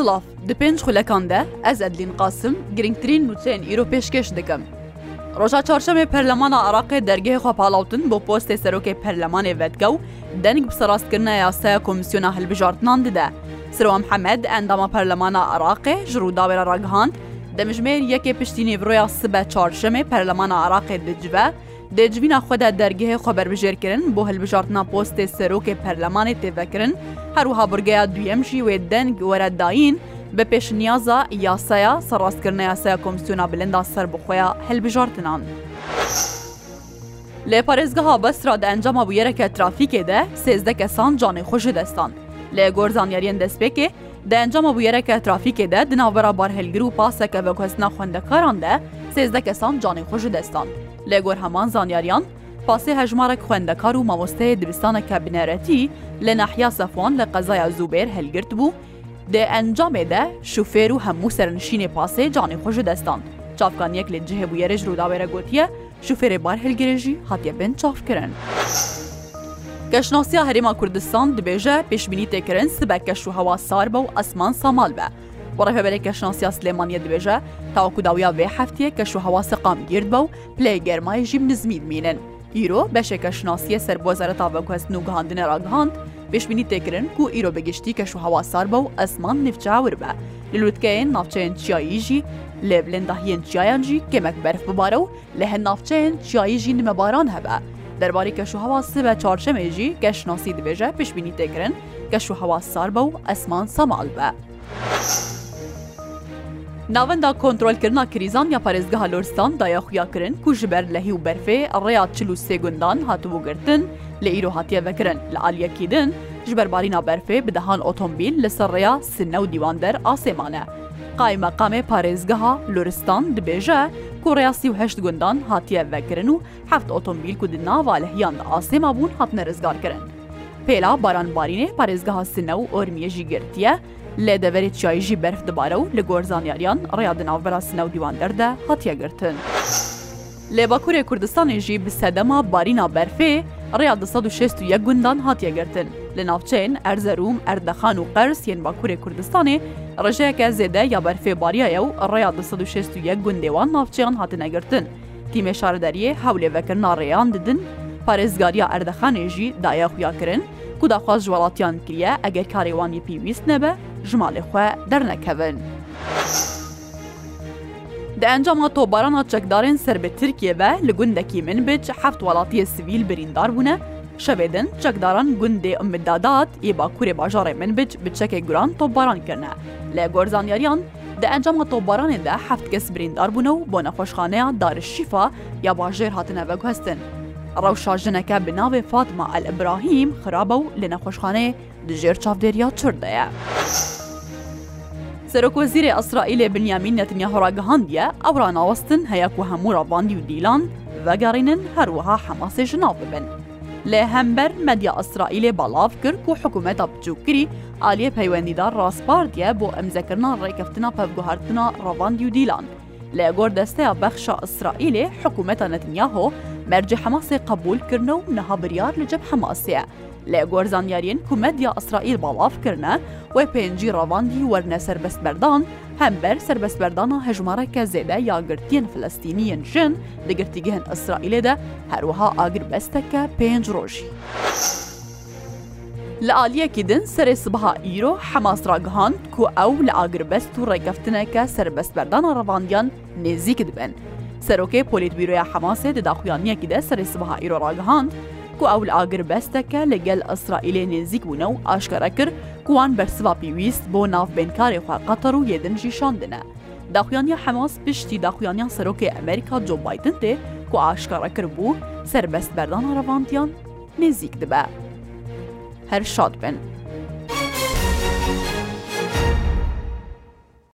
Silav di pênc xulekan de ez edlîn qasim girngtirîn nûçeyên îro pêşkeş dikim. Roja çarşemê Perlemana Iraqê dergehê xwa palawtin bo postê serokê Perlemanê vedgew, denig bi serastkirina yasaya Komîsyona hilbijartinan dide. Sirwa Mihemed endama Perlemana Iraqê ji rûdawêra ragihand, demijmêr yekê piştînî viroya sibe çarşemê Perlemana Iraqê dicive, دێجبینا خۆدا دەرگەهەیە خۆبەربژێرکردن بۆ هەلبژارتنا پۆستێ سەرۆکێ پەرلەمانی تێڤەکردن هەروها بورگەیە دویەمژی وێ دەنگ وەرەداین بە پێشنیازە یاسەیە سەڕاستکردن یاسەیە کۆمسیۆنا بلندا سەر بخۆیە هەلبژارتنان. لێ پارێزگەها بەسرا دە ئەنجامە بویەرەکە ترافیکێدە سێزدە کەسان جانێ خوۆشی دەستان لێ گۆرزانیارێن دەستپێکێ دە ئەنجامە بویەرەکە ترافیکێدە دناوبەرا بارهلگر و پاسەکە بە کوستنا خوێندەکاران دە سێزدە کەسان جانێ خوۆشی دەستان. لێگۆر هەمان زانیاریان پاسێ هەژمارە خوێندەکار و مامۆستەیە دروستانە کابینەرەتی لە ناحیا سەفۆن لە قەزای زوبێر هەلگرت بوو دێ ئەنجامێدە شوفێر و هەموو سەرنشینی پاسێ جانی خۆش دەستان چاافکانیەک لە جهێبوو یەرەژ ڕووداوێرە گوتیە شوفێرێ بار هەلگرێژی هاتیە بن چافکردن. گەشتناسییا هەرێما کوردستان دبێژە پێشببینی تێکردن سبەکەش و هەوا سار بە و ئەسمان سامال بە ڕێفەبەرێکە شانسییا سلێمانە دبێژە تاوەکو داویا بێ هەفتەیە کەش و هەواسە قام گرد بە و پلی گەرمایژی نزمید مینن. ئیرۆ بەشێکە شناسیە سەر بۆ زەرە تاوەکوستن و گەهاندنە ڕگەهاند پێشبینی تێکردن و ئیرۆ بەگشتی کەش و هەواسار بە و ئەسمان نفچاور بە للوتکەیەن ناوچەیەن چیاییژی لێ بلندەهیەن چیایانجی کەمەک بەرف ببارە و لە هەن ناوچەیەن چیاییژی نمەباران هەبە. دەرباری کەش و هەواسی بە چارچەمێژی گەشتناسی دبێژە پشبینی تێکردن کەش و هەواسار بە و ئەسمان سەماڵ بە. Navenda kontrolkirina krîzan ya Parêzgeha Loristan dayaxuya kirin ku ji ber lehî û berfê rêya çil û sê gundan hatibû girtin lê îro hatiye vekirin li aliyekî din ji berbarîna berfê bi dehan otomobîl li ser rêya sinne û dîwan der asêman e. Qaymeqamê Parêzgeha Loristan dibêje ku rêyasî û heşt gundan hatiye vekirin û heft otomobîl ku di nava lehiyan da asêma bûn hatine rizgar kirin. پێلا بارانبارینێ پارێزگەها سنە و ئۆرمیەژی گرتیە لێ دەوەری چایژی بەرف دەبارە و لە گۆرزانیاریان ڕیادناوبەرا سنە و دیوان دەردە هاتیەگرتن. لێ باکوورێ کوردستانێژی بسەدەما بارینا بەرفێ ڕیا 1661 گوندان هاتیەگرتن لە ناوچەین ئەرزەروم ئەردەخان و قەرس یەن باکوورێ کوردستانی ڕژەیەکە زێدە یا بەرفێ باریایە و ڕیا 1661 گوندێوان ناوچیان هاتنەگرتن. تیمێ شاردەریە هەولێ بەکردنا ڕێیان ددن پارێزگاریە ئەردەخانێژی دایەخویاکردن کو داخواز وڵاتیان کریە ئەگەر کارێوانی پێویست نەبە ژمالێخوا دەرنەکەون. ئەنجامە تۆبارانە چەکدارن سەر بە ترکیە بە لە گوندەکی من بچ هەفت وڵاتیە سیویل بریندار بوونە شەوێدن چەکداران گوندێ ئەمدادات ئێبا کوورێ باژارێ من بچ بچەکە گوران تۆبارانکردە لە گۆرزانیاریان دە ئەنجامە تۆبارانێدا هەفت کەس بریندار بوونە و بۆ نەخۆشخانەیە دارشیفا یا باژێر هاتنە بەگوهستن ڕەوشا ژنەکە بناوێ فاتمە ئەل ئەبراهیم خراپە و لە نەخۆشخانێ دژێر چاودێریا چردەیە. سەرۆکۆزیرە ئەسرائیلێ بنیامین نەتنیا هەڕاگەهاندە ئەو ڕناوەستن هەیەک و هەموو ڕاواندی و دیلان ڤگەڕینن هەروەها حەماسێ ژناو ببن. لێ هەمبەر مەدیا ئەسرائیلێ بەڵاو کرد و حکوومەتە بچووکری ئالیە پەیوەندیدار ڕاستپاردە بۆ ئەمزەکردنا ڕێکەفتنا پەبگوهارتنا ڕەواندی و دیلان. لێگۆر دەستەیە بەخشە ئەسرائیلێ حکوومەتە نەتنیاهۆ مەرج حەماسێ قبولکردن و نەها بریار لە جەب حەماسەیە لە گۆرزانیارین کومەدیا ئەسرائیل بەڵافکردە وی پێنجی ڕەواندی وەرنە سربەستبەردان هەمبەر سربەستبەردانە هەژمارەکە زێدە یاگرتیان فلستینیەن ژن لە گرتیگەهن ئەسرائیلێدا هەروەها ئاگربەستەکە پێنج ڕۆژی. لە ئالیەکی دن سەرێ سبها ئیرۆ حەماسراگەهاند کو ئەو لە ئاگربەست و ڕێگەفتنەکە سربەستبەردانە ڕەواندیان نێزیک دبن. سەرۆکەی پۆلیتبیرۆیا حەماسێ دەداخویانیەکی دە سەری سبها ئیرۆ ڕاگەهاند کو ئەو لە ئاگر بەستەکە لەگەل ئەسرائیلێ نێزیک بوونە و ئاشکرە کرد کوان بەرسوا پێویست بۆ ناوبێنکاری خواقەتەر و یێدنژی شاندنە. داخویانی حەماس پشتی داخویانیان سەرۆکی ئەمریکا جۆ بایدن تێ کو ئاشکارەکرد بوو سربەست بەردان ڕەڤاندیان نێزیک دەبە. هەر شاد بن.